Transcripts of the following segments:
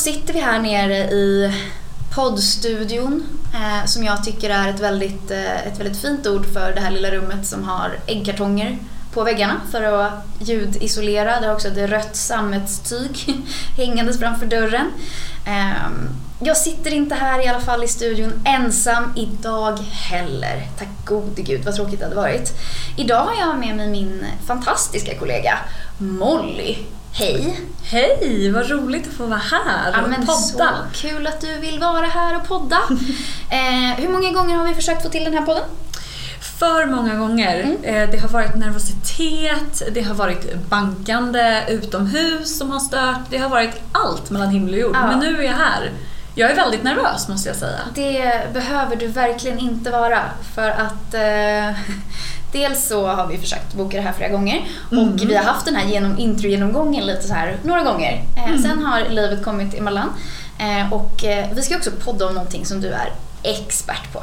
sitter vi här nere i poddstudion eh, som jag tycker är ett väldigt, eh, ett väldigt fint ord för det här lilla rummet som har äggkartonger på väggarna för att ljudisolera. Det har också ett rött sammetstyg hängandes framför dörren. Eh, jag sitter inte här i alla fall i studion ensam idag heller. Tack gode gud vad tråkigt det hade varit. Idag har jag med mig min fantastiska kollega Molly. Hej! Hej, vad roligt att få vara här Ja, och men podda. så kul att du vill vara här och podda. eh, hur många gånger har vi försökt få till den här podden? För många gånger. Mm. Eh, Det har varit nervositet, det har varit bankande utomhus som har stört. Det har varit allt mellan himmel och jord. Ja. Men nu är jag här. Jag är väldigt nervös måste jag säga. Det behöver du verkligen inte vara för att eh, dels så har vi försökt boka det här flera gånger Mm. och vi har haft den här genom, introgenomgången lite så här några gånger. Eh, Mm. Sen har livet kommit emellan eh, och eh, vi ska också podda om någonting som du är expert på.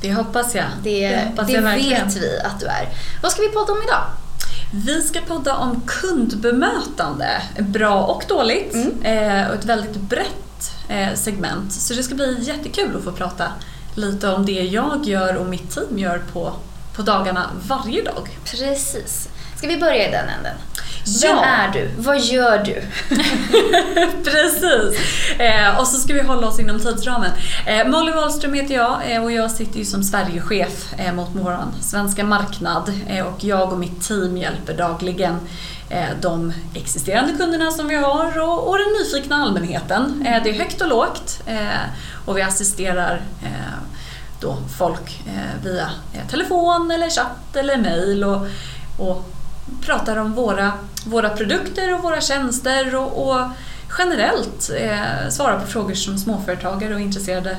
Det hoppas jag. Det, hoppas det jag vet vi att du är. Vad ska vi podda om idag? Vi ska podda om kundbemötande, bra och dåligt. Mm. Eh, och ett väldigt brett eh, segment. Så det ska bli jättekul att få prata lite om det jag gör och mitt team gör på, på dagarna varje dag. Precis. Ska vi börja i den änden? Ja. Vem är du? Vad gör du? Precis! Eh, och så ska vi hålla oss inom tidsramen. Eh, Molly Wahlström heter jag eh, och jag sitter ju som Sverigechef eh, mot vår svenska marknad eh, och jag och mitt team hjälper dagligen eh, de existerande kunderna som vi har och, och den nyfikna allmänheten. Eh, det är högt och lågt och vi assisterar då folk eh, via eh, telefon eller chatt eller mail och, och pratar om våra, våra produkter och våra tjänster och, och generellt eh, svarar på frågor som småföretagare och intresserade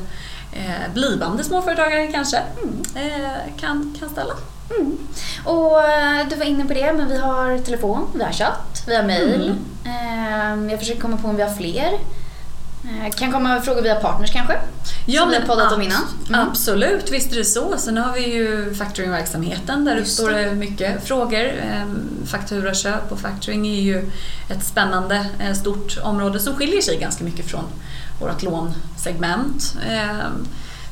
eh, blivande småföretagare kanske eh, kan, kan ställa. Mm. Och eh, du var inne på det, men vi har telefon, vi har chatt, vi har mail. Mm. Jag försöker komma på om vi har fler. Eh, Kan komma frågor via partners kanske? Som vi har poddat om innan. Mm. Absolut, visst är det så. Sen har vi ju factoringverksamheten där Just uppstår det. det mycket frågor. Ehm, Fakturaköp och factoring är ju ett spännande eh, stort område som skiljer sig ganska mycket från vårt lånsegment. Ehm,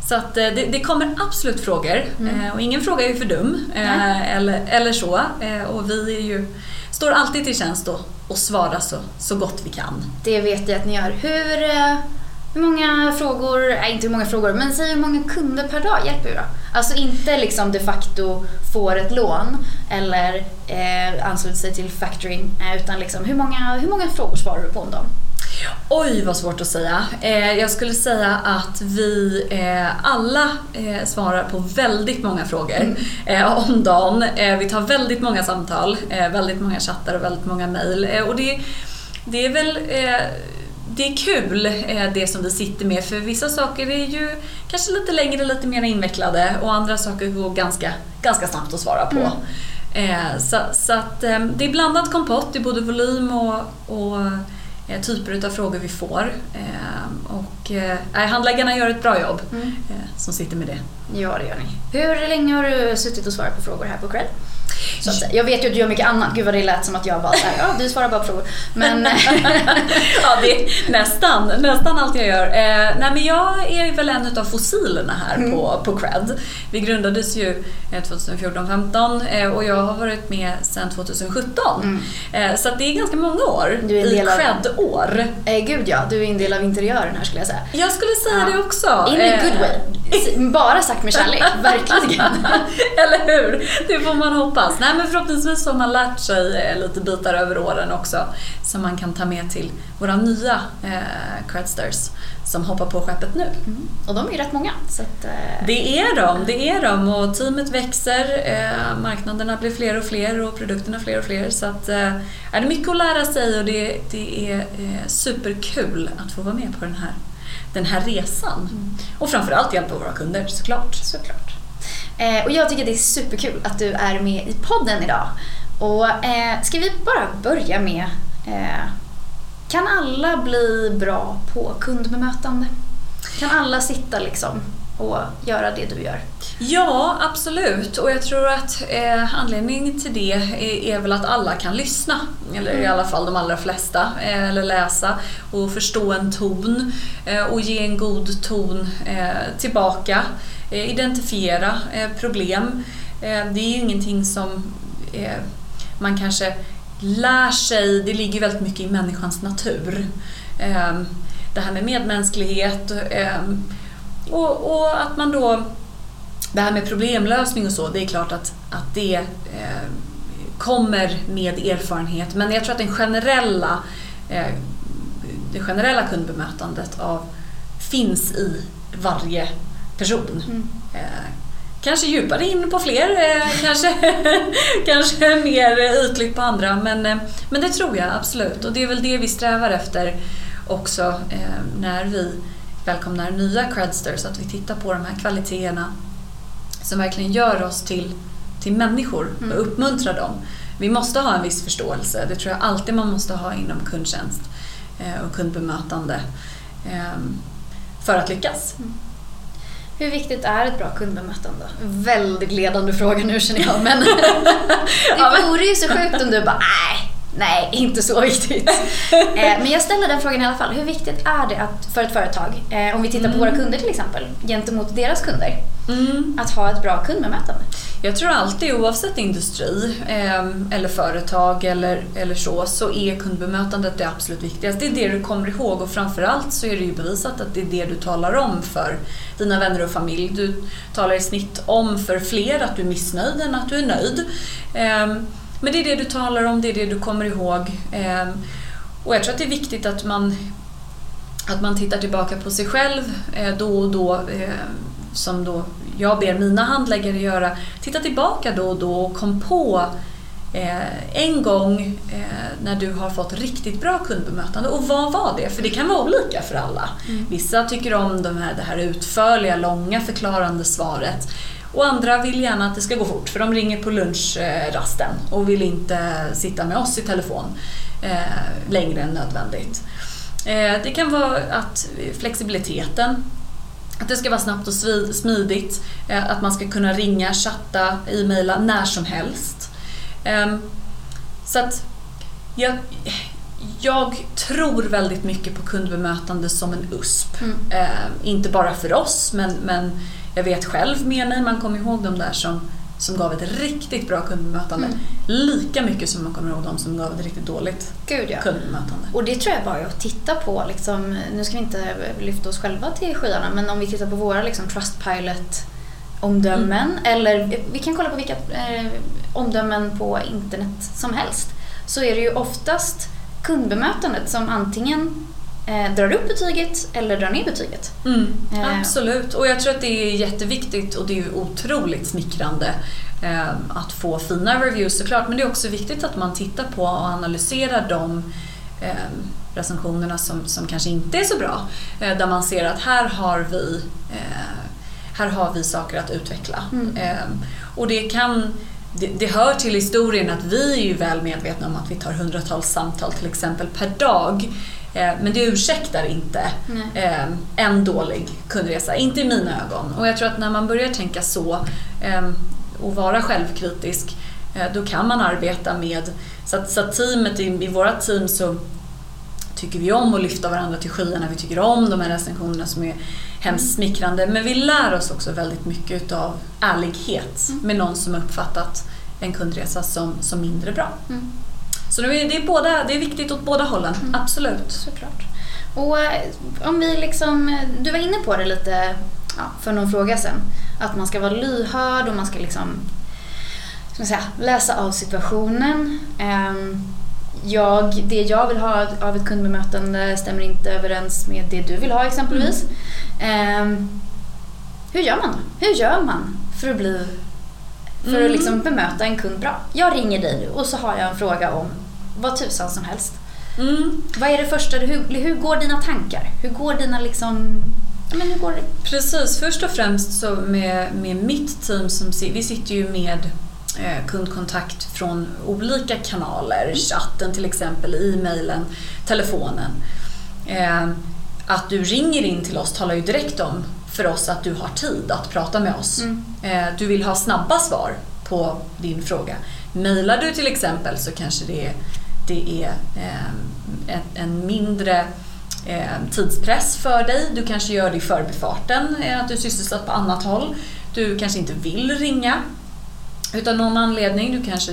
Så att eh, det, det kommer absolut frågor Mm. Och ingen fråga är ju för dum Nej. eller, eller så. Och vi är ju, står alltid till tjänst och, och svarar så, så gott vi kan. Det vet jag att ni gör. Hur, eh, hur många frågor, nej inte hur många frågor, men säg hur många kunder per dag hjälper du då? Alltså inte liksom de facto får ett lån eller eh, ansluter sig till factoring, eh, utan liksom hur många, hur många frågor svarar du på om dagen? Oj, vad svårt att säga. Eh, jag skulle säga att vi eh, alla eh, svarar på väldigt många frågor eh, om dagen. Eh, vi tar väldigt många samtal, eh, väldigt många chattar och väldigt många mejl. Och det, det är väl det är kul det som vi sitter med för vissa saker är ju kanske lite längre, lite mer invecklade och andra saker går ganska, ganska snabbt att svara på. Eh, så så att, eh, det är blandat kompott i både volym och, och typer utav frågor vi får. Eh, och eh, handläggarna gör ett bra jobb Mm. eh, som sitter med det. Ja, det gör ni. Hur länge har du suttit och svarat på frågor här på Cred? Så att, jag vet ju att du gör mycket annat. Gud vad det lät som att jag bara såhär, ja du svarar bara frågor. Men ja, det är nästan, nästan allt jag gör. Eh, nej, men jag är väl en utav fossilerna här Mm. på, på Cred. Vi grundades ju eh, 2014-15 eh, och jag har varit med sedan 2017. Mm. Eh, så det är ganska många år Du är i Cred-år. eh, gud ja, du är en del av interiören här skulle jag säga. Jag skulle säga Ja. det också. In a Eh, good way. S- Bara sagt med kärlek, verkligen. Eller hur? Det får man hoppas. Nej, men förhoppningsvis har man lärt sig eh, lite bitar över åren också som man kan ta med till våra nya eh, credsters som hoppar på skeppet nu. Mm. Och de är ju rätt många. Så att, eh, Det är de, det är de och teamet växer, eh, marknaderna blir fler och fler och produkterna fler och fler. Så att, eh, är det är mycket att lära sig och det, det är eh, superkul att få vara med på den här, den här resan. Och framförallt hjälpa våra kunder såklart. Såklart. Eh, och jag tycker det är superkul att du är med i podden idag. Och eh, ska vi bara börja med, eh, kan alla bli bra på kundbemötande? Kan alla sitta liksom att göra det du gör? Ja, absolut. Och jag tror att eh, anledningen till det är, är, väl att alla kan lyssna. Eller i alla fall de allra flesta. Eh, eller läsa och förstå en ton. Eh, och ge en god ton eh, tillbaka. Eh, identifiera eh, problem. Eh, det är ju ingenting som man kanske lär sig. Det ligger väldigt mycket i människans natur. Ehm, det här med medmänsklighet. Ehm, och, och, att man då det här med problemlösning och så, det är klart att, att det eh, kommer med erfarenhet. Men jag tror att den generella, eh, det generella kundbemötandet av, finns i varje person. Mm. Eh, kanske djupare in på fler, eh, kanske, kanske mer ytligt på andra. Men, eh, men det tror jag absolut. Och det är väl det vi strävar efter också när vi välkomnar nya credsters, att vi tittar på de här kvaliteterna som verkligen gör oss till, till människor och mm. uppmuntrar dem. Vi måste ha en viss förståelse, det tror jag alltid man måste ha inom kundtjänst och kundbemötande ehm, för att lyckas. Mm. Hur viktigt är ett bra kundbemötande? Väldigt ledande fråga nu känner jag, men det vore ju så sjukt om du bara nej, nej, inte så viktigt. Eh, men jag ställer den frågan i alla fall. Hur viktigt är det att, för ett företag, eh, om vi tittar på mm. våra kunder till exempel, gentemot deras kunder, mm. att ha ett bra kundbemötande? Jag tror alltid, oavsett industri eh, eller företag eller, eller så, så är kundbemötandet det absolut viktigaste. Det är det du kommer ihåg och framförallt så är det ju bevisat att det är det du talar om för dina vänner och familj. Du talar i snitt om för fler att du är missnöjd än att du är nöjd. Men det är det du talar om, det är det du kommer ihåg. Ehm, och jag tror att det är viktigt att man, att man tittar tillbaka på sig själv eh, då och då, ehm, som då jag ber mina handläggare göra. Titta tillbaka då och då och kom på eh, en gång eh, när du har fått riktigt bra kundbemötande. Och vad var det? För det kan vara olika för alla. Mm. Vissa tycker om de här, det här utförliga, långa förklarande svaret. Och andra vill gärna att det ska gå fort för de ringer på lunchrasten och vill inte sitta med oss i telefon eh, längre än nödvändigt. Eh, det kan vara att flexibiliteten att det ska vara snabbt och smidigt, eh, att man ska kunna ringa, chatta, e-maila när som helst. Ehm, så att jag, jag tror väldigt mycket på kundbemötande som en USP. Mm. Ehm, inte bara för oss, men, men jag vet själv med mig, man kommer ihåg de där som, som gav ett riktigt bra kundbemötande. Mm. Lika mycket som man kommer ihåg de som gav ett riktigt dåligt Gud, ja. kundbemötande. Och det tror jag bara är att titta på, liksom, nu ska vi inte lyfta oss själva till skyarna, men om vi tittar på våra liksom, Trustpilot omdömen mm. eller vi kan kolla på vilka eh, omdömen på internet som helst så är det ju oftast kundbemötandet som antingen eh, drar upp betyget eller drar ner betyget. Mm, eh. Absolut, och jag tror att det är jätteviktigt och det är otroligt smickrande eh, att få fina reviews såklart, men det är också viktigt att man tittar på och analyserar de eh, recensionerna som, som kanske inte är så bra. Eh, där man ser att här har vi, eh, här har vi saker att utveckla. Mm. och det kan det, det, hör till historien att vi är ju väl medvetna om att vi tar hundratals samtal till exempel per dag. Eh, men det ursäktar inte eh, en dålig kundresa, inte i mina ögon. Och jag tror att när man börjar tänka så eh, och vara självkritisk, då kan man arbeta med, så att, så att teamet, i, i våra team så tycker vi om att lyfta varandra till skyarna, vi tycker om de här recensionerna som är hemskt smickrande. Men vi lär oss också väldigt mycket av ärlighet mm. med någon som uppfattat en kundresa som, som mindre bra. Mm. Så det är, det, är båda, det är viktigt åt båda hållen, mm. absolut. Såklart. Och eh, om vi liksom, du var inne på det lite ja, för någon fråga sen, att man ska vara lyhörd och man ska liksom ska säga, läsa av situationen. Ehm, jag, det jag vill ha av ett kundbemötande stämmer inte överens med det du vill ha exempelvis. Mm. hur gör man? Hur gör man för att bli för mm. att liksom bemöta en kund bra. Jag ringer dig nu och så har jag en fråga om vad tusan som helst. Mm. Vad är det första, hur, hur går dina tankar? Hur går dina liksom men hur går det? Precis, först och främst så med, med mitt team som vi sitter ju med eh, kundkontakt från olika kanaler, mm. chatten till exempel, e-mailen, telefonen. Eh, att du ringer in till oss talar ju direkt om för oss att du har tid att prata med oss. Mm. Eh, Du vill ha snabba svar på din fråga. Mailar du till exempel så kanske det är, det är ehm, en, mindre ehm, tidspress för dig. Du kanske gör det i förbifarten, eh, att du är sysselsatt på annat håll. Du kanske inte vill ringa utan någon anledning. Du kanske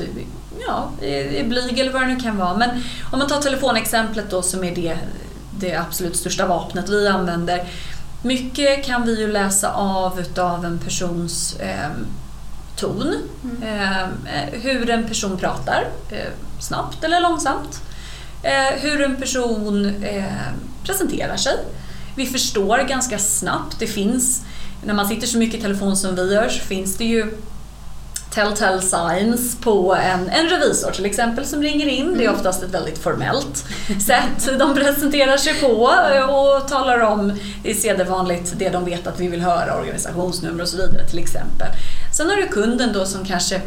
ja, är är blyg eller vad det nu kan vara. Men om man tar telefonexemplet då som är det, det absolut största vapnet vi använder. Mycket kan vi ju läsa av utav en persons eh, ton. Eh, hur en person pratar, eh, snabbt eller långsamt. Hur en person presenterar sig. Vi förstår ganska snabbt, det finns, när man sitter så mycket i telefon som vi gör så finns det ju telltale signs på en, en revisor till exempel som ringer in. Det är oftast ett väldigt formellt sätt de presenterar sig på och talar om, är sedvanligt, det de vet att vi vill höra, organisationsnummer och så vidare till exempel. Sen har du kunden då som kanske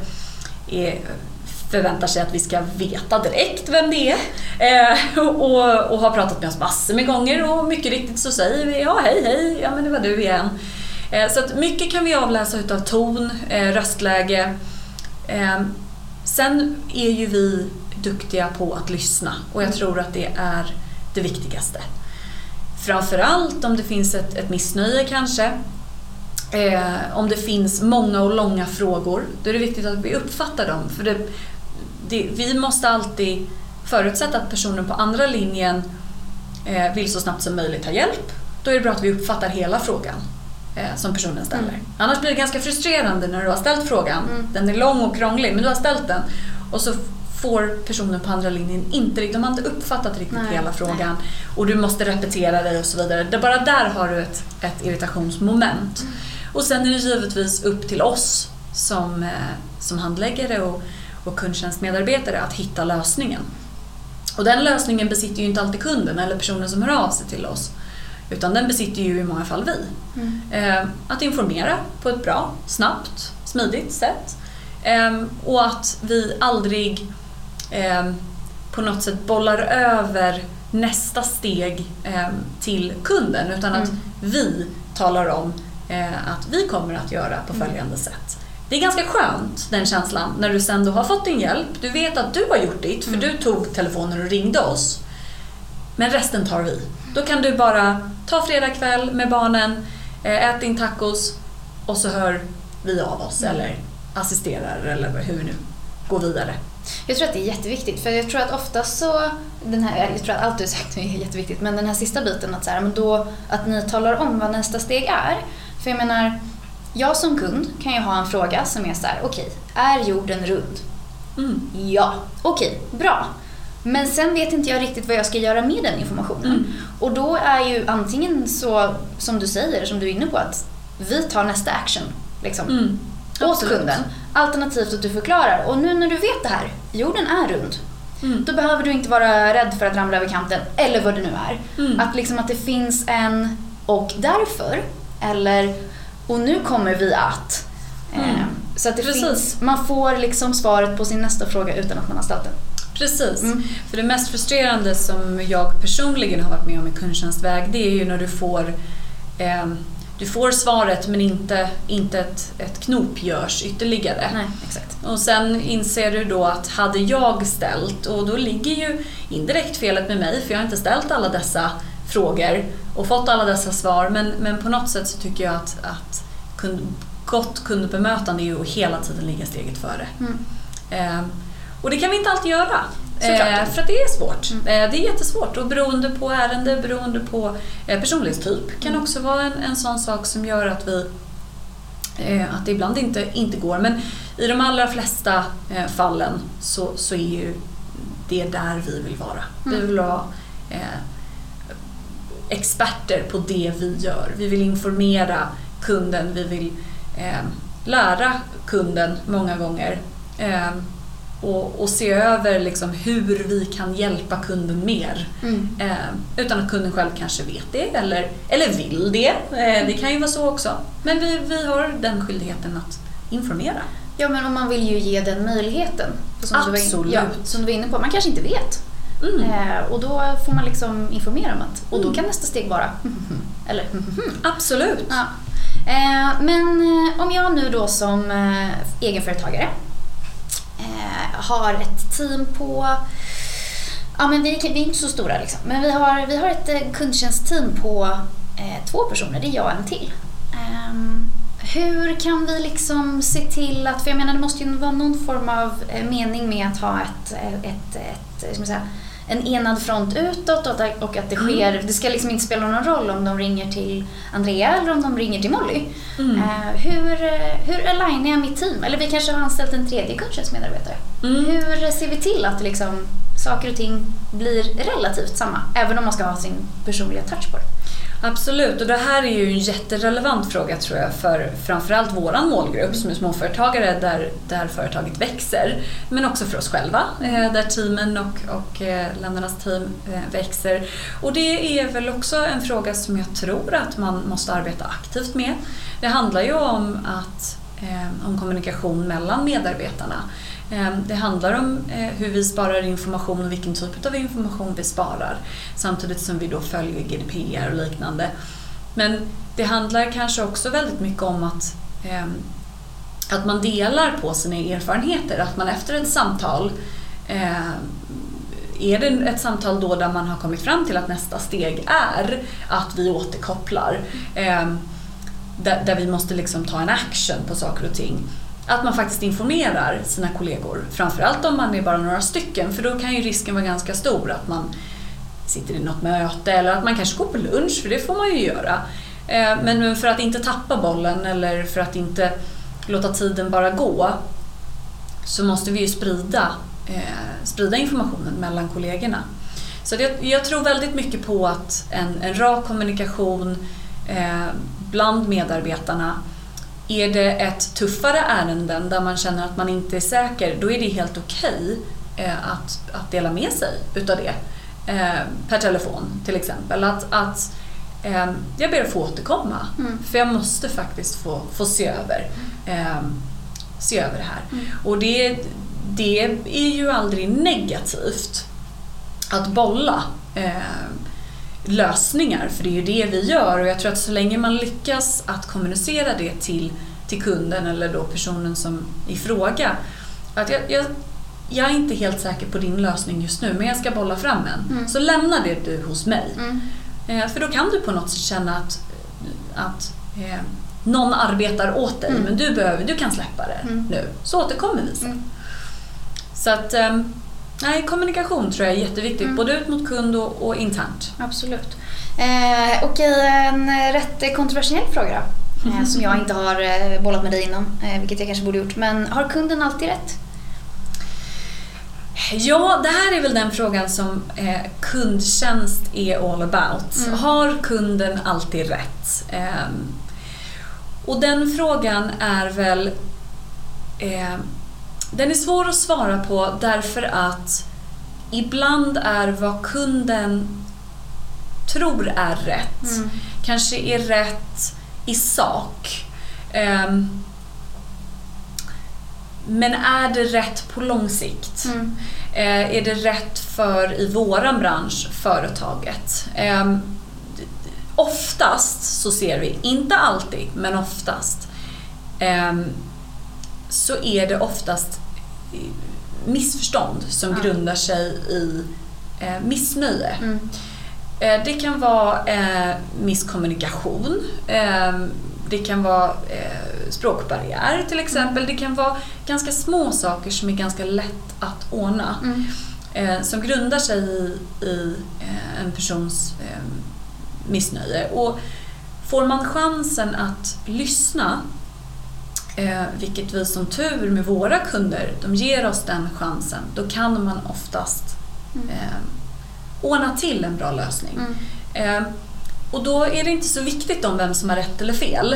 är, förväntar sig att vi ska veta direkt vem det är eh, och, och har pratat med oss massor med gånger och mycket riktigt så säger vi ja hej hej, ja men det var du igen. Eh, Så att mycket kan vi avläsa utav ton, eh, röstläge. Eh, Sen är ju vi duktiga på att lyssna och jag tror att det är det viktigaste. Framförallt om det finns ett, ett missnöje kanske. Eh, om det finns många och långa frågor, då är det viktigt att vi uppfattar dem. För det, det, vi måste alltid förutsätta att personen på andra linjen eh, vill så snabbt som möjligt ha hjälp. Då är det bra att vi uppfattar hela frågan eh, som personen ställer. Mm. Annars blir det ganska frustrerande när du har ställt frågan. Mm. Den är lång och krånglig, men du har ställt den. Och så får personen på andra linjen inte riktigt, de har inte uppfattat riktigt Nej, hela frågan. Och du måste repetera dig och så vidare. Det, bara där har du ett, ett irritationsmoment. Mm. Och sen är det givetvis upp till oss som, eh, som handläggare och, och kundtjänstmedarbetare att hitta lösningen. Och den lösningen besitter ju inte alltid kunden eller personen som hör av sig till oss. Utan den besitter ju i många fall vi. Mm. Eh, att informera på ett bra, snabbt, smidigt sätt. Eh, och att vi aldrig eh, på något sätt bollar över nästa steg till kunden utan att Mm. vi talar om att vi kommer att göra på Mm. följande sätt. Det är ganska skönt den känslan när du sen då har fått din hjälp. Du vet att du har gjort ditt för Mm. du tog telefonen och ringde oss. Men resten tar vi. Då kan du bara ta fredag kväll med barnen, eh, ät din tacos och så hör vi av oss Mm. eller assisterar eller hur vi nu går vidare. Jag tror att det är jätteviktigt för jag tror att ofta så, den här, jag tror att allt du sagt är jätteviktigt, men den här sista biten att, så här, men då, att ni talar om vad nästa steg är. För jag menar, jag som kund kan ju ha en fråga som är så här: okej, är jorden rund? Mm. Ja, okej, bra. Men sen vet inte jag riktigt vad jag ska göra med den informationen. Mm. Och då är ju antingen så, som du säger, som du är inne på, att vi tar nästa action. Liksom Mm. åt kunden. Alternativt att du förklarar. Och nu när du vet det här, jorden är rund. Mm. Då behöver du inte vara rädd för att ramla över kanten, eller vad det nu är. Mm. Att liksom att det finns en och därför, eller och nu kommer vi att. Mm. Eh, så att finns, man får liksom svaret på sin nästa fråga utan att man har ställt den. Precis. Mm. För det mest frustrerande som jag personligen har varit med om i kundtjänstväg det är ju när du får eh, du får svaret men inte, inte ett, ett knop görs ytterligare. Nej, exakt. Och sen inser du då att hade jag ställt, och då ligger ju indirekt felet med mig för jag har inte ställt alla dessa frågor och fått alla dessa svar men, men på något sätt så tycker jag att, att kund, gott kundbemötande är ju att hela tiden ligga steget före. Mm. Eh, och det kan vi inte alltid göra. Eh, för att det är svårt. Mm. Eh, det är jättesvårt och beroende på ärende, beroende på eh, personlighetstyp kan Mm. också vara en, en sån sak som gör att vi eh, att det ibland inte, inte går. Men i de allra flesta eh, fallen så, så är ju det där vi vill vara. Vi Mm. vill vara experter på det vi gör. Vi vill informera kunden, vi vill eh, lära kunden många gånger eh, och, och se över liksom hur vi kan hjälpa kunden mer. Mm. Eh, utan att kunden själv kanske vet det eller, eller vill det. Eh, det kan ju vara så också. Men vi, vi har den skyldigheten att informera. Ja, men om man vill ju ge den möjligheten. Som Du var in, Absolut. ja, som du var inne på. Man kanske inte vet. Mm. Eh, och då får man liksom informera om att, och då Mm. kan nästa steg vara eller Absolut. Ja. Eh, men eh, om jag nu då som eh, egenföretagare har ett team på Ja men vi, vi är inte så stora liksom. Men vi har, vi har ett kundtjänstteam på två personer, det är jag och en till. Ehm, hur kan vi liksom se till att, för jag menar det måste ju vara någon form av mening med att ha ett, ett, ett, ett ska man säga, en enad front utåt och att, det sker, det ska liksom inte spela någon roll om de ringer till Andrea eller om de ringer till Molly. Mm. Eh, hur, eh, hur alignar jag mitt team? Eller vi kanske har anställt en tredje kundtjänstmedarbetare. Mm. Hur ser vi till att liksom, saker och ting blir relativt samma? Även om man ska ha sin personliga touch på det. Absolut, och det här är ju en jätterelevant fråga tror jag för framförallt våran målgrupp som är småföretagare där, där företaget växer. Men också för oss själva eh, där teamen och, och eh, ländernas team eh, växer. Och det är väl också en fråga som jag tror att man måste arbeta aktivt med. Det handlar ju om, att, om kommunikation mellan medarbetarna. Ehm, det handlar om eh, hur vi sparar information och vilken typ av information vi sparar samtidigt som vi då följer GDPR och liknande. Men det handlar kanske också väldigt mycket om att, ehm, att man delar på sina erfarenheter. Att man efter ett samtal ehm, är det ett samtal då där man har kommit fram till att nästa steg är att vi återkopplar där, där vi måste liksom ta en action på saker och ting. Att man faktiskt informerar sina kollegor, framförallt om man är bara några stycken för då kan ju risken vara ganska stor att man sitter i något möte eller att man kanske går på lunch, för det får man ju göra. Eh, men för att inte tappa bollen eller för att inte låta tiden bara gå så måste vi ju sprida, eh, sprida informationen mellan kollegorna. Så det, jag tror väldigt mycket på att en, en rak kommunikation eh, bland medarbetarna är det ett tuffare ärenden där man känner att man inte är säker, då är det helt okej eh, att, att dela med sig utav det. Eh, per telefon till exempel. Att, att eh, jag ber att få återkomma. Mm. För jag måste faktiskt få, få se över se över det här. Mm. Och det, det är ju aldrig negativt att bolla lösningar, för det är ju det vi gör och jag tror att så länge man lyckas att kommunicera det till, till kunden eller då personen som i fråga, att jag, jag, jag är inte helt säker på din lösning just nu men jag ska bolla fram en. Mm. Så lämna det du hos mig. Mm. Eh, för då kan du på något sätt känna att, att eh, någon arbetar åt dig Mm. men du, behöver, du kan släppa det Mm. nu. Så återkommer vi sen. Mm. Så att, eh, nej, kommunikation tror jag är jätteviktigt, Mm. både ut mot kund och, och internt. Absolut. Eh, Okej, en rätt kontroversiell fråga då. Eh, som jag inte har eh, bollat med dig innan, eh, vilket jag kanske borde gjort. Men har kunden alltid rätt? Ja, det här är väl den frågan som eh, kundtjänst är all about. Mm. Har kunden alltid rätt? Ehm, och den frågan är väl... Eh, den är svår att svara på därför att ibland är vad kunden tror är rätt Mm. kanske är rätt i sak. Ehm, men är det rätt på lång sikt? Mm. Eh, är det rätt för, i våran bransch, företaget? Eh, oftast så ser vi, inte alltid, men oftast, eh, så är det oftast missförstånd som Ja. grundar sig i eh, missnöje. Mm. Eh, Det kan vara eh, misskommunikation. Eh, det kan vara eh, språkbarriär till exempel. Det kan vara ganska små saker som är ganska lätt att ordna. Mm. Eh, som grundar sig i, i en persons missnöje. Och får man chansen att lyssna, eh, vilket vi som tur med våra kunder, de ger oss den chansen, då kan man oftast Mm. eh, ordna till en bra lösning. Mm. Eh, och då är det inte så viktigt om vem som har rätt eller fel.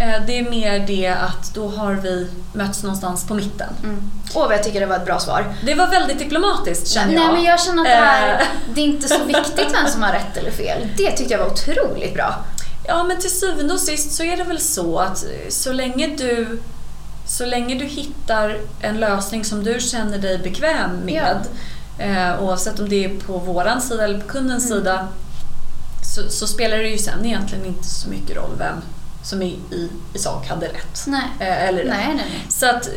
Eh, det är mer det att då har vi mötts någonstans på mitten. Mm. Åh, vad jag tycker det var ett bra svar. Det var väldigt diplomatiskt känner jag. Nej, men jag känner att det här, Eh. det är inte så viktigt vem som har rätt eller fel. Det tyckte jag var otroligt bra. Ja, men till syvende och sist så är det väl så att eh, så länge du så länge du hittar en lösning som du känner dig bekväm med Eh, oavsett om det är på våran sida eller på kundens sida så, så, spelar det ju sen egentligen inte så mycket roll vem som i, i, i sak hade rätt. Nej. Eh, eller. Nej, nej, nej. Så att,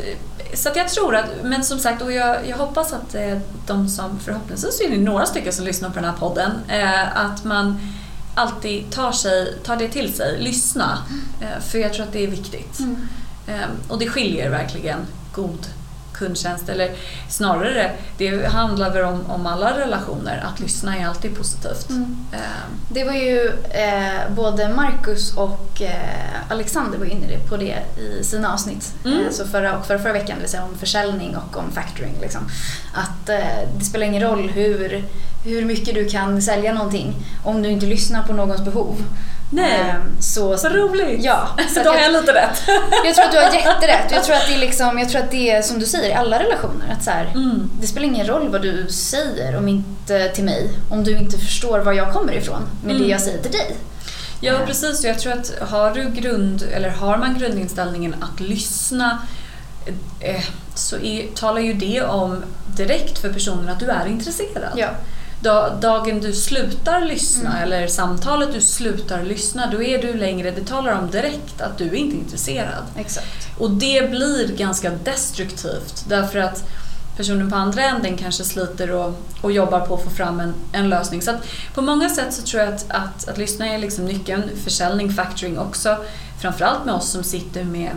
så att jag tror att, men som sagt, och jag, jag hoppas att eh, de som, förhoppningsvis är det några stycken som lyssnar på den här podden, eh, att man alltid tar, sig, tar det till sig, lyssna. Eh, för jag tror att det är viktigt. Mm. Eh, och det skiljer verkligen god kundtjänst, eller snarare, det handlar väl om, om alla relationer, att lyssna är alltid positivt. Mm. Eh, Det var ju eh, både Marcus och eh, Alexander var inne på det i sina avsnitt. Mm. Eh, så förra, och förra, förra veckan, det vill säga om försäljning och om factoring. Liksom. Att eh, det spelar ingen roll hur, hur mycket du kan sälja någonting om du inte lyssnar på någons behov. Nej. Eh, så, så roligt! Ja, så Då har jag, jag lite rätt. jag tror att du har jätterätt. Jag tror att det är, liksom, jag tror att det är som du säger i alla relationer. Att så här, Mm. det spelar ingen roll vad du säger om inte till mig om du inte förstår var jag kommer ifrån med det Mm. jag säger till dig. Ja precis, och jag tror att har du grund, eller har man grundinställningen att lyssna eh, så är, talar ju det om direkt för personen att du är intresserad. Ja. Da, dagen du slutar lyssna Mm. eller samtalet du slutar lyssna, då är du längre, det talar om direkt att du är inte intresserad. Exakt. Och det blir ganska destruktivt därför att personen på andra änden kanske sliter och, och jobbar på att få fram en, en lösning. Så på många sätt så tror jag att, att, att lyssna är liksom nyckeln. Försäljning, factoring också. Framförallt med oss som sitter med,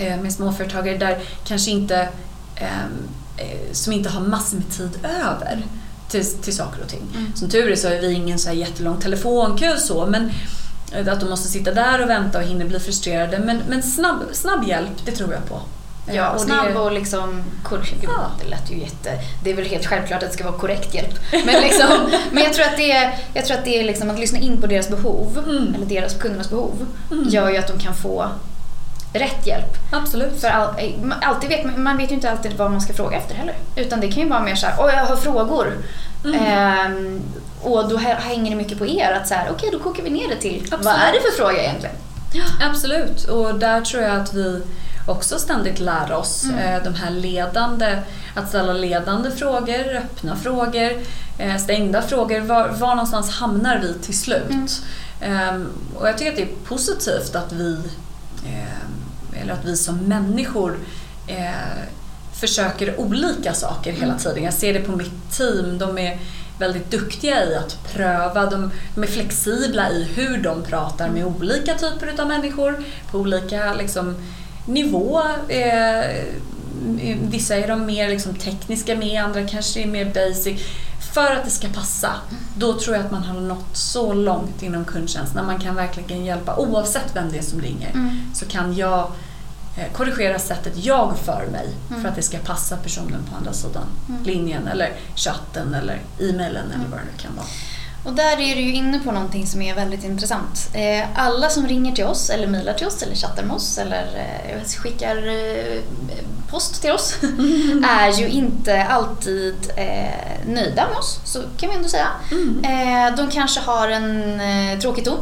eh, med småföretagare där kanske inte, ehm, eh, som inte har massor med tid över till, till saker och ting. Mm. Som tur är så har vi ingen så här jättelång telefonkö så, men eh, att de måste sitta där och vänta och hinner bli frustrerade. Men, men snabb, snabb hjälp, det tror jag på. Eh, Ja, och snabb och liksom... Gud, Ja. Det lät ju jätte... Det är väl helt självklart att det ska vara korrekt hjälp. Men, liksom, men jag tror att det är, jag tror att, det är liksom att lyssna in på deras behov, Mm. eller deras kundernas behov, Mm. gör ju att de kan få rätt hjälp. Absolut. För all, eh, alltid vet, man vet ju inte alltid vad man ska fråga efter heller. Utan det kan ju vara mer såhär, åh jag har frågor. Mm. Ehm, och då hä- hänger det mycket på er att såhär, okej då kokar vi ner det till, vad Absolut. är det för fråga egentligen? Absolut, och där tror jag att vi också ständigt lär oss Mm. eh, de här ledande, att ställa ledande frågor, öppna frågor, eh, stängda frågor. Var, var någonstans hamnar vi till slut? Mm. Ehm, och jag tycker att det är positivt att vi, ehm, eller att vi som människor eh, försöker olika saker hela Mm. tiden. Jag ser det på mitt team. De är väldigt duktiga i att pröva. De, de är flexibla i hur de pratar med olika typer av människor på olika liksom, nivå. Eh, vissa är de mer liksom, tekniska med, andra kanske är mer basic. För att det ska passa. Då tror jag att man har nått så långt inom kundtjänst när man kan verkligen hjälpa oavsett vem det är som ringer. Mm. Så kan jag korrigera sättet jag för mig Mm. för att det ska passa personen på andra sidan Mm. linjen eller chatten eller e-mailen eller vad det nu kan vara. Och där är du ju inne på någonting som är väldigt intressant. Eh, Alla som ringer till oss, eller mejlar till oss, eller chattar med oss, eller eh, skickar eh, post till oss, är ju inte alltid eh, nöjda med oss, så kan vi ändå säga. Mm. Eh, De kanske har en eh, tråkig ton.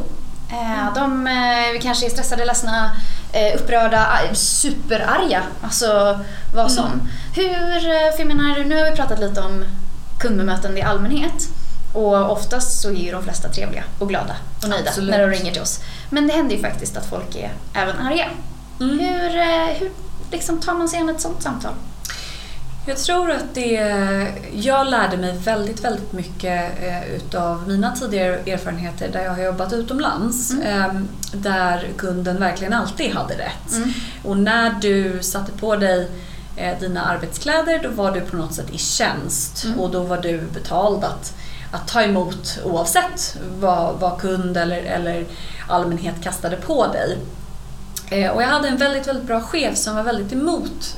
Eh, De eh, kanske är stressade, ledsna, eh, upprörda, ar- superarga. Alltså vad som. Mm. Hur, eh, för jag menar, nu har vi pratat lite om kundbemötande i allmänhet. Och oftast så är ju de flesta trevliga och glada och nöjda Absolut. när de ringer till oss. Men det händer ju faktiskt att folk är även arga. Mm. Hur, eh, hur liksom tar man sig an ett sånt samtal? Jag tror att det... Jag lärde mig väldigt, väldigt mycket eh, utav mina tidigare erfarenheter där jag har jobbat utomlands. Mm. eh, Där kunden verkligen alltid hade rätt. Mm. Och när du satte på dig eh, dina arbetskläder då var du på något sätt i tjänst Mm. och då var du betald att, att ta emot oavsett vad, vad kund eller, eller allmänhet kastade på dig. Eh, Och jag hade en väldigt, väldigt bra chef som var väldigt emot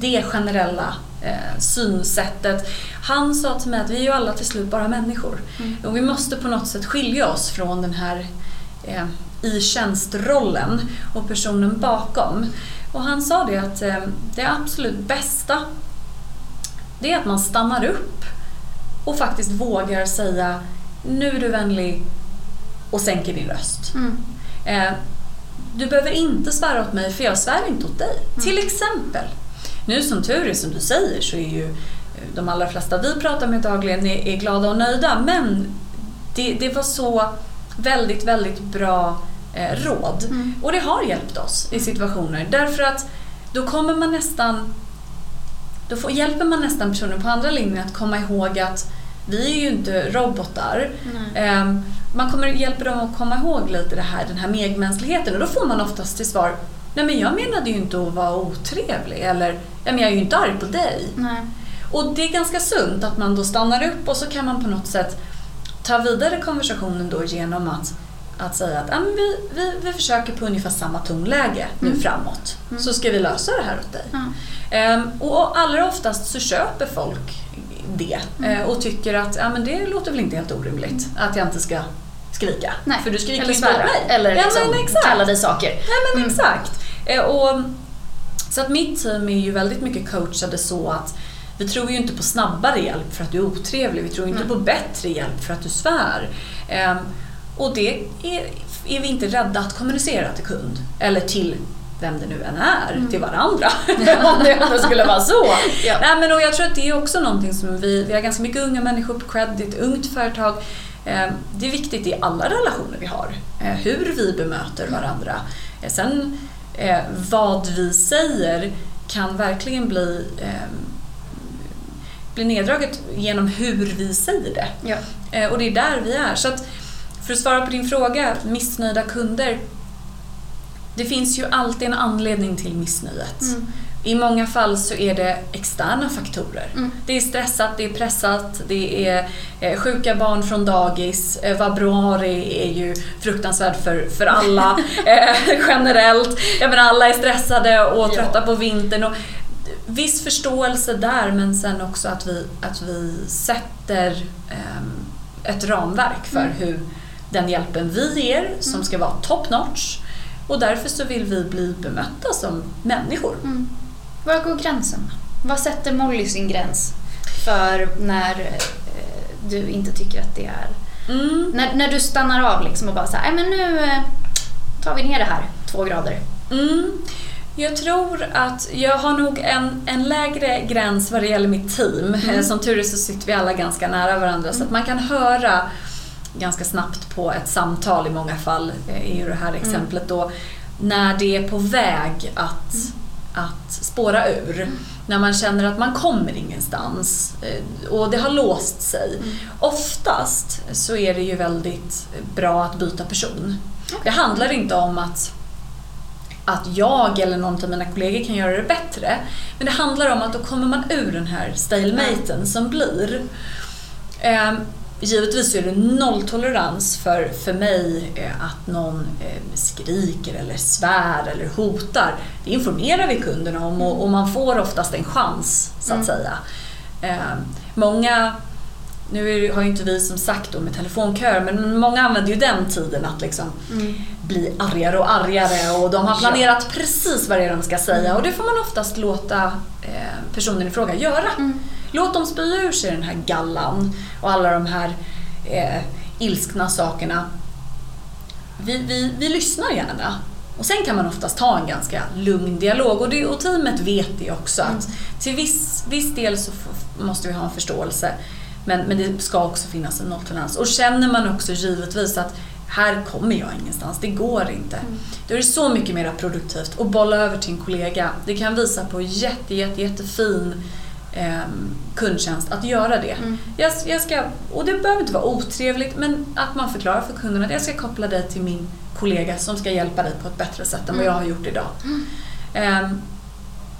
det generella eh, synsättet. Han sa till mig att vi är ju alla till slut bara människor. Mm. Och vi måste på något sätt skilja oss från den här eh, i tjänstrollen och personen bakom. Och han sa det att eh, det absolut bästa det är att man stannar upp och faktiskt vågar säga nu är du vänlig och sänker din röst. Mm. Eh, du behöver inte svära åt mig för jag svär inte åt dig. Till exempel. Nu som tur är som du säger så är ju de allra flesta vi pratar med dagligen är, är glada och nöjda. Men det, det var så väldigt, väldigt bra eh, råd. Mm. Och det har hjälpt oss i situationer. Därför att då kommer man nästan då får, hjälper man nästan personen på andra linjen att komma ihåg att vi är ju inte robotar. Ehm, man kommer hjälpa dem att komma ihåg lite det här, den här medmänskligheten och då får man oftast till svar Nej men jag menade ju inte att vara otrevlig eller ja, jag är ju inte arg på dig. Nej. Och det är ganska sunt att man då stannar upp och så kan man på något sätt ta vidare konversationen då genom att, att säga att ja, men vi, vi, vi försöker på ungefär samma tonläge nu Mm. framåt. Mm. Så ska vi lösa det här åt dig. Ja. Ehm, och allra oftast så köper folk det Mm. eh, och tycker att ja, men det låter väl inte helt orimligt att jag inte ska skrika. Nej. För du skriker Eller inte svära. mig. Eller ja, liksom exakt. kalla dig saker. Nej men Mm. exakt. Eh, och, så att mitt team är ju väldigt mycket coachade så att vi tror ju inte på snabbare hjälp för att du är otrevlig. Vi tror inte Mm. på bättre hjälp för att du svär. Ehm, och det är, är vi inte rädda att kommunicera till kund. Eller till vem det nu än är, Mm. till varandra. Om det ändå skulle vara så. Ja. Nej, men och jag tror att det är också någonting som vi, vi har ganska mycket unga människor på Cred, det är ett ungt företag. Eh, Det är viktigt i alla relationer vi har, eh, hur vi bemöter varandra. Eh, Sen eh, vad vi säger kan verkligen bli, eh, bli neddraget genom hur vi säger det. Ja. Eh, Och det är där vi är. Så att, för att svara på din fråga, missnöjda kunder. Det finns ju alltid en anledning till missnöjet. Mm. I många fall så är det externa faktorer. Mm. Det är stressat, det är pressat, det är eh, sjuka barn från dagis. Eh, Februari är ju fruktansvärt för, för alla eh, generellt. Jag menar, alla är stressade och Ja. trötta på vintern. Och viss förståelse där men sen också att vi, att vi sätter ehm, ett ramverk för Mm. hur den hjälpen vi ger, som Mm. ska vara top notch. Och därför så vill vi bli bemötta som människor. Mm. Var går gränsen? Vad sätter Molly sin gräns för när eh, du inte tycker att det är... Mm. När, när du stannar av liksom och bara säger, men nu eh, tar vi ner det här två grader. Mm. Jag tror att jag har nog en, en lägre gräns vad det gäller mitt team. Mm. Eh, Som tur är så sitter vi alla ganska nära varandra så att man kan höra ganska snabbt på ett samtal i många fall, ju det här exemplet då, när det är på väg att, att spåra ur. När man känner att man kommer ingenstans eh, och det har låst sig. Oftast så är det ju väldigt bra att byta person. Det handlar inte om att att jag eller någon av mina kollegor kan göra det bättre. Men det handlar om att då kommer man ur den här stalematen som blir. Givetvis är det nolltolerans för, för mig eh, att någon eh, skriker eller svär eller hotar. Det informerar vi kunderna om och, och man får oftast en chans så att Mm. säga. Eh, många nu har ju inte vi som sagt då med telefonköer, men många använder ju den tiden att liksom bli argare och argare och de har Ja. planerat precis vad det är de ska säga och det får man oftast låta eh, personen i fråga göra. Mm. Låt dem spy ur sig den här gallan och alla de här eh, ilskna sakerna. Vi, vi, vi lyssnar gärna. Och sen kan man oftast ta en ganska lugn dialog och, det, och teamet vet det också att till viss, viss del så måste vi ha en förståelse men, men det ska också finnas en nolltolerans. Och känner man också givetvis att här kommer jag ingenstans, det går inte. Då är det så mycket mer produktivt att bolla över till en kollega. Det kan visa på jätte, jätte, jättefin eh, kundtjänst att göra det. Mm. Jag, jag ska, och det behöver inte vara otrevligt men att man förklarar för kunden att jag ska koppla dig till min kollega som ska hjälpa dig på ett bättre sätt än vad Mm. jag har gjort idag. Ehm,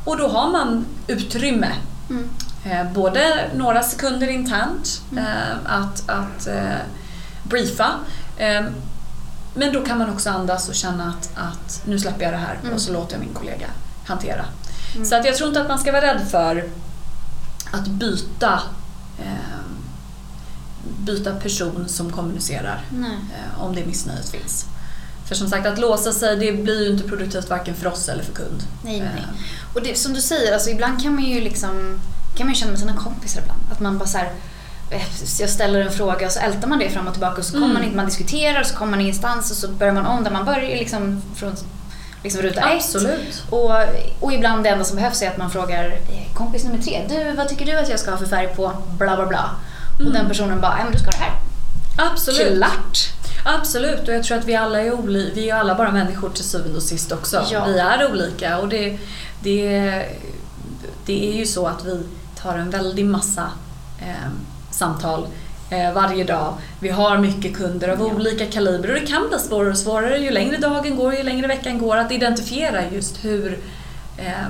och då har man utrymme Mm. Eh, både några sekunder internt eh, att, att eh, briefa. Eh, men då kan man också andas och känna att, att nu släpper jag det här Mm. och så låter jag min kollega hantera. Mm. Så att jag tror inte att man ska vara rädd för att byta eh, byta person som kommunicerar eh, om det missnöjet finns. För som sagt, att låsa sig det blir ju inte produktivt varken för oss eller för kund. Nej, nej. Eh, Och det, som du säger, alltså ibland kan man ju liksom kan man ju känna med sina kompisar ibland. Att man bara så här, eh, jag ställer en fråga och så ältar man det fram och tillbaka och så kommer Mm. man inte, man diskuterar och så kommer man ingenstans och så börjar man om där man börjar liksom från liksom ruta Absolut. ett. Och, och ibland det enda som behövs är att man frågar eh, kompis nummer tre, du vad tycker du att jag ska ha för färg på bla bla bla. Och Mm. den personen bara, ja men du ska ha det här. Absolut. Klart! Absolut, och jag tror att vi alla är olika. Vi är alla bara människor till syvende och sist också. Ja. Vi är olika och det, det, det är ju så att vi tar en väldig massa eh, samtal varje dag. Vi har mycket kunder av olika kaliber och det kan bli svårare och svårare ju längre dagen går, ju längre veckan går att identifiera just hur eh,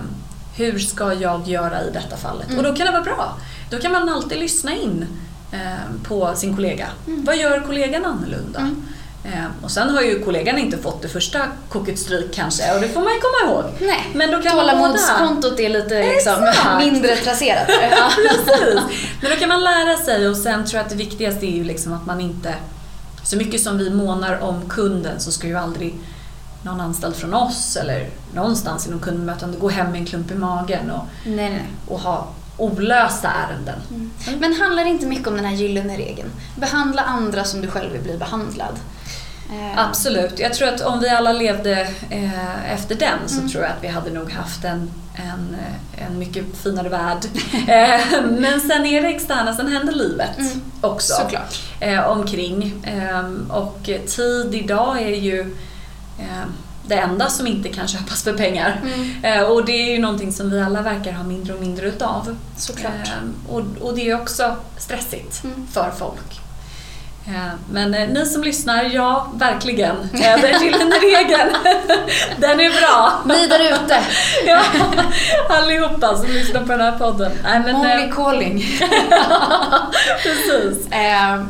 hur ska jag göra i detta fallet? Mm. Och då kan det vara bra. Då kan man alltid lyssna in eh, på sin kollega. Mm. Vad gör kollegan annorlunda? Mm. Eh, och sen har ju kollegan inte fått det första koket stryk kanske och det får man ju komma ihåg. Nej, Men då kan tålamodskontot är lite liksom, Exakt. mindre traserat. Ja. Precis. Men då kan man lära sig och sen tror jag att det viktigaste är ju liksom att man inte... Så mycket som vi månar om kunden så ska ju aldrig någon anställd från oss eller någonstans inom kundbemötande gå hem med en klump i magen och, nej, nej. och ha olösta ärenden. Mm. Men handlar det inte mycket om den här gyllene regeln? Behandla andra som du själv vill bli behandlad. Eh, Absolut. Jag tror att om vi alla levde eh, efter den så Mm. tror jag att vi hade nog haft en, en, eh, en mycket finare värld. eh, men sen är det externa, sen händer livet Mm. också. Såklart. eh, omkring. Eh, och tid idag är ju det enda som inte kan köpas för pengar. Mm. Och det är ju någonting som vi alla verkar ha mindre och mindre utav. Såklart. Och, och det är också stressigt Mm. för folk. Eh, Men eh, ni som lyssnar, ja, verkligen. Eh, Den gyllene regeln, den är bra. Ni där ute, Ja, allihopa som lyssnar på den här podden. Nej, men, Molly eh, calling. precis. Eh,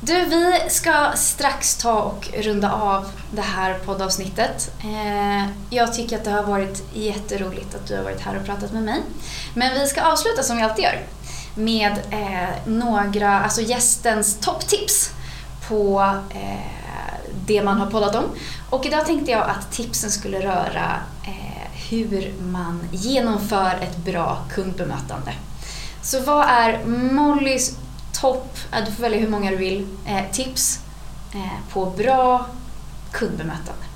du, vi ska strax ta och runda av det här poddavsnittet. Eh, jag tycker att det har varit jätteroligt att du har varit här och pratat med mig. Men vi ska avsluta som vi alltid gör med eh, några, alltså gästens topptips på eh, det man har poddat om. Och idag tänkte jag att tipsen skulle röra eh, hur man genomför ett bra kundbemötande. Så vad är Mollys topp, du får välja hur många du vill, eh, tips eh, på bra kundbemötande?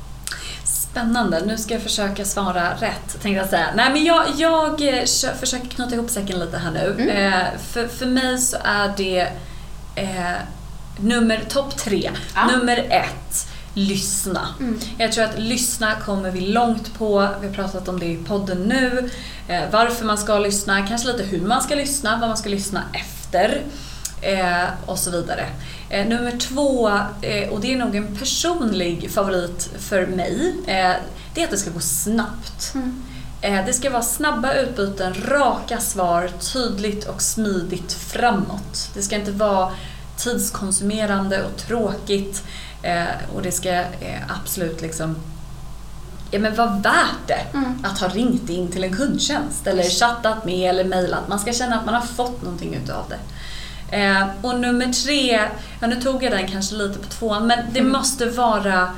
Spännande, nu ska jag försöka svara rätt tänkte jag säga. Nej men jag, jag eh, försöker knyta ihop säcken lite här nu. Mm. Eh, för, för mig så är det eh, nummer topp tre. Ja. Nummer ett, lyssna. Mm. Jag tror att lyssna kommer vi långt på. Vi har pratat om det i podden nu. Eh, varför man ska lyssna, kanske lite hur man ska lyssna, vad man ska lyssna efter. Eh, och så vidare. Eh, nummer två, eh, och det är nog en personlig favorit för mig, eh, det är att det ska gå snabbt. Mm. Eh, det ska vara snabba utbyten, raka svar, tydligt och smidigt framåt. Det ska inte vara tidskonsumerande och tråkigt eh, och det ska eh, absolut liksom ja, men vara värt det Mm. att ha ringt in till en kundtjänst eller chattat med eller mejlat. Man ska känna att man har fått någonting utav det. Eh, och nummer tre, ja nu tog jag den kanske lite på tvåan, men det Mm. måste vara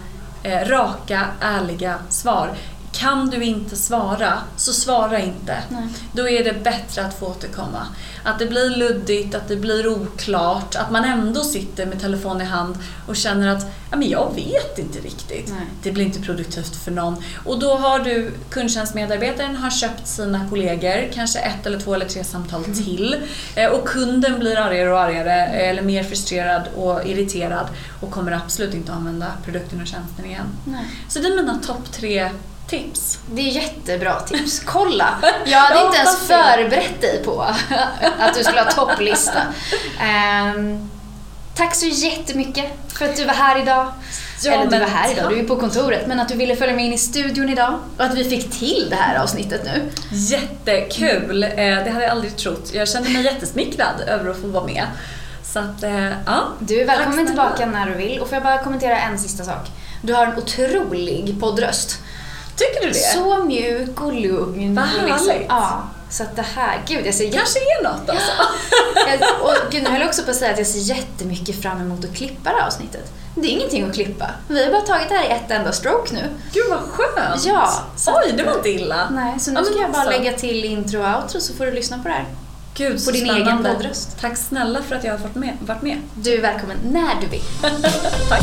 eh, raka, ärliga svar. Kan du inte svara, så svara inte. Nej. Då är det bättre att få återkomma. Att det blir luddigt, att det blir oklart, att man ändå sitter med telefon i hand och känner att ja, men jag vet inte riktigt. Nej. Det blir inte produktivt för någon. Och då har du kundtjänstmedarbetaren har köpt sina kollegor, kanske ett eller två eller tre samtal till. Eh, Och kunden blir argare och argare, eh, eller mer frustrerad och irriterad och kommer absolut inte att använda produkten och tjänsten igen. Nej. Så det är mina topp tre tips. Det är jättebra tips. Kolla! Jag hade Jag inte ens förberett dig på att du skulle ha topplista. Ehm, tack så jättemycket för att du var här idag. Ja, Eller du var här idag, du är på kontoret. Men att du ville följa med in i studion idag och att vi fick till det här avsnittet nu. Jättekul! Eh, Det hade jag aldrig trott. Jag kände mig jättesmickrad över att få vara med. Så att, eh, ja. Du är välkommen tillbaka när du vill. Och får jag bara kommentera en sista sak. Du har en otrolig poddröst. Tycker du det? Så mjuk och lugn. Vad liksom- härligt. Ja, så att det här, gud jag ser kanske är något alltså. Jag, och gud, nu höll jag också på att säga att jag ser jättemycket fram emot att klippa det här avsnittet. Det är ingenting att klippa. Vi har bara tagit det här i ett enda stroke nu. Gud vad skönt! Ja, så Oj, det var inte illa. Nej, så nu Ja, ska jag bara alltså. lägga till intro och outro så får du lyssna på det här. Gud, så på din egen spännande. poddröst. Tack snälla för att jag har varit med. Varit med. Du är välkommen när du vill. Tack.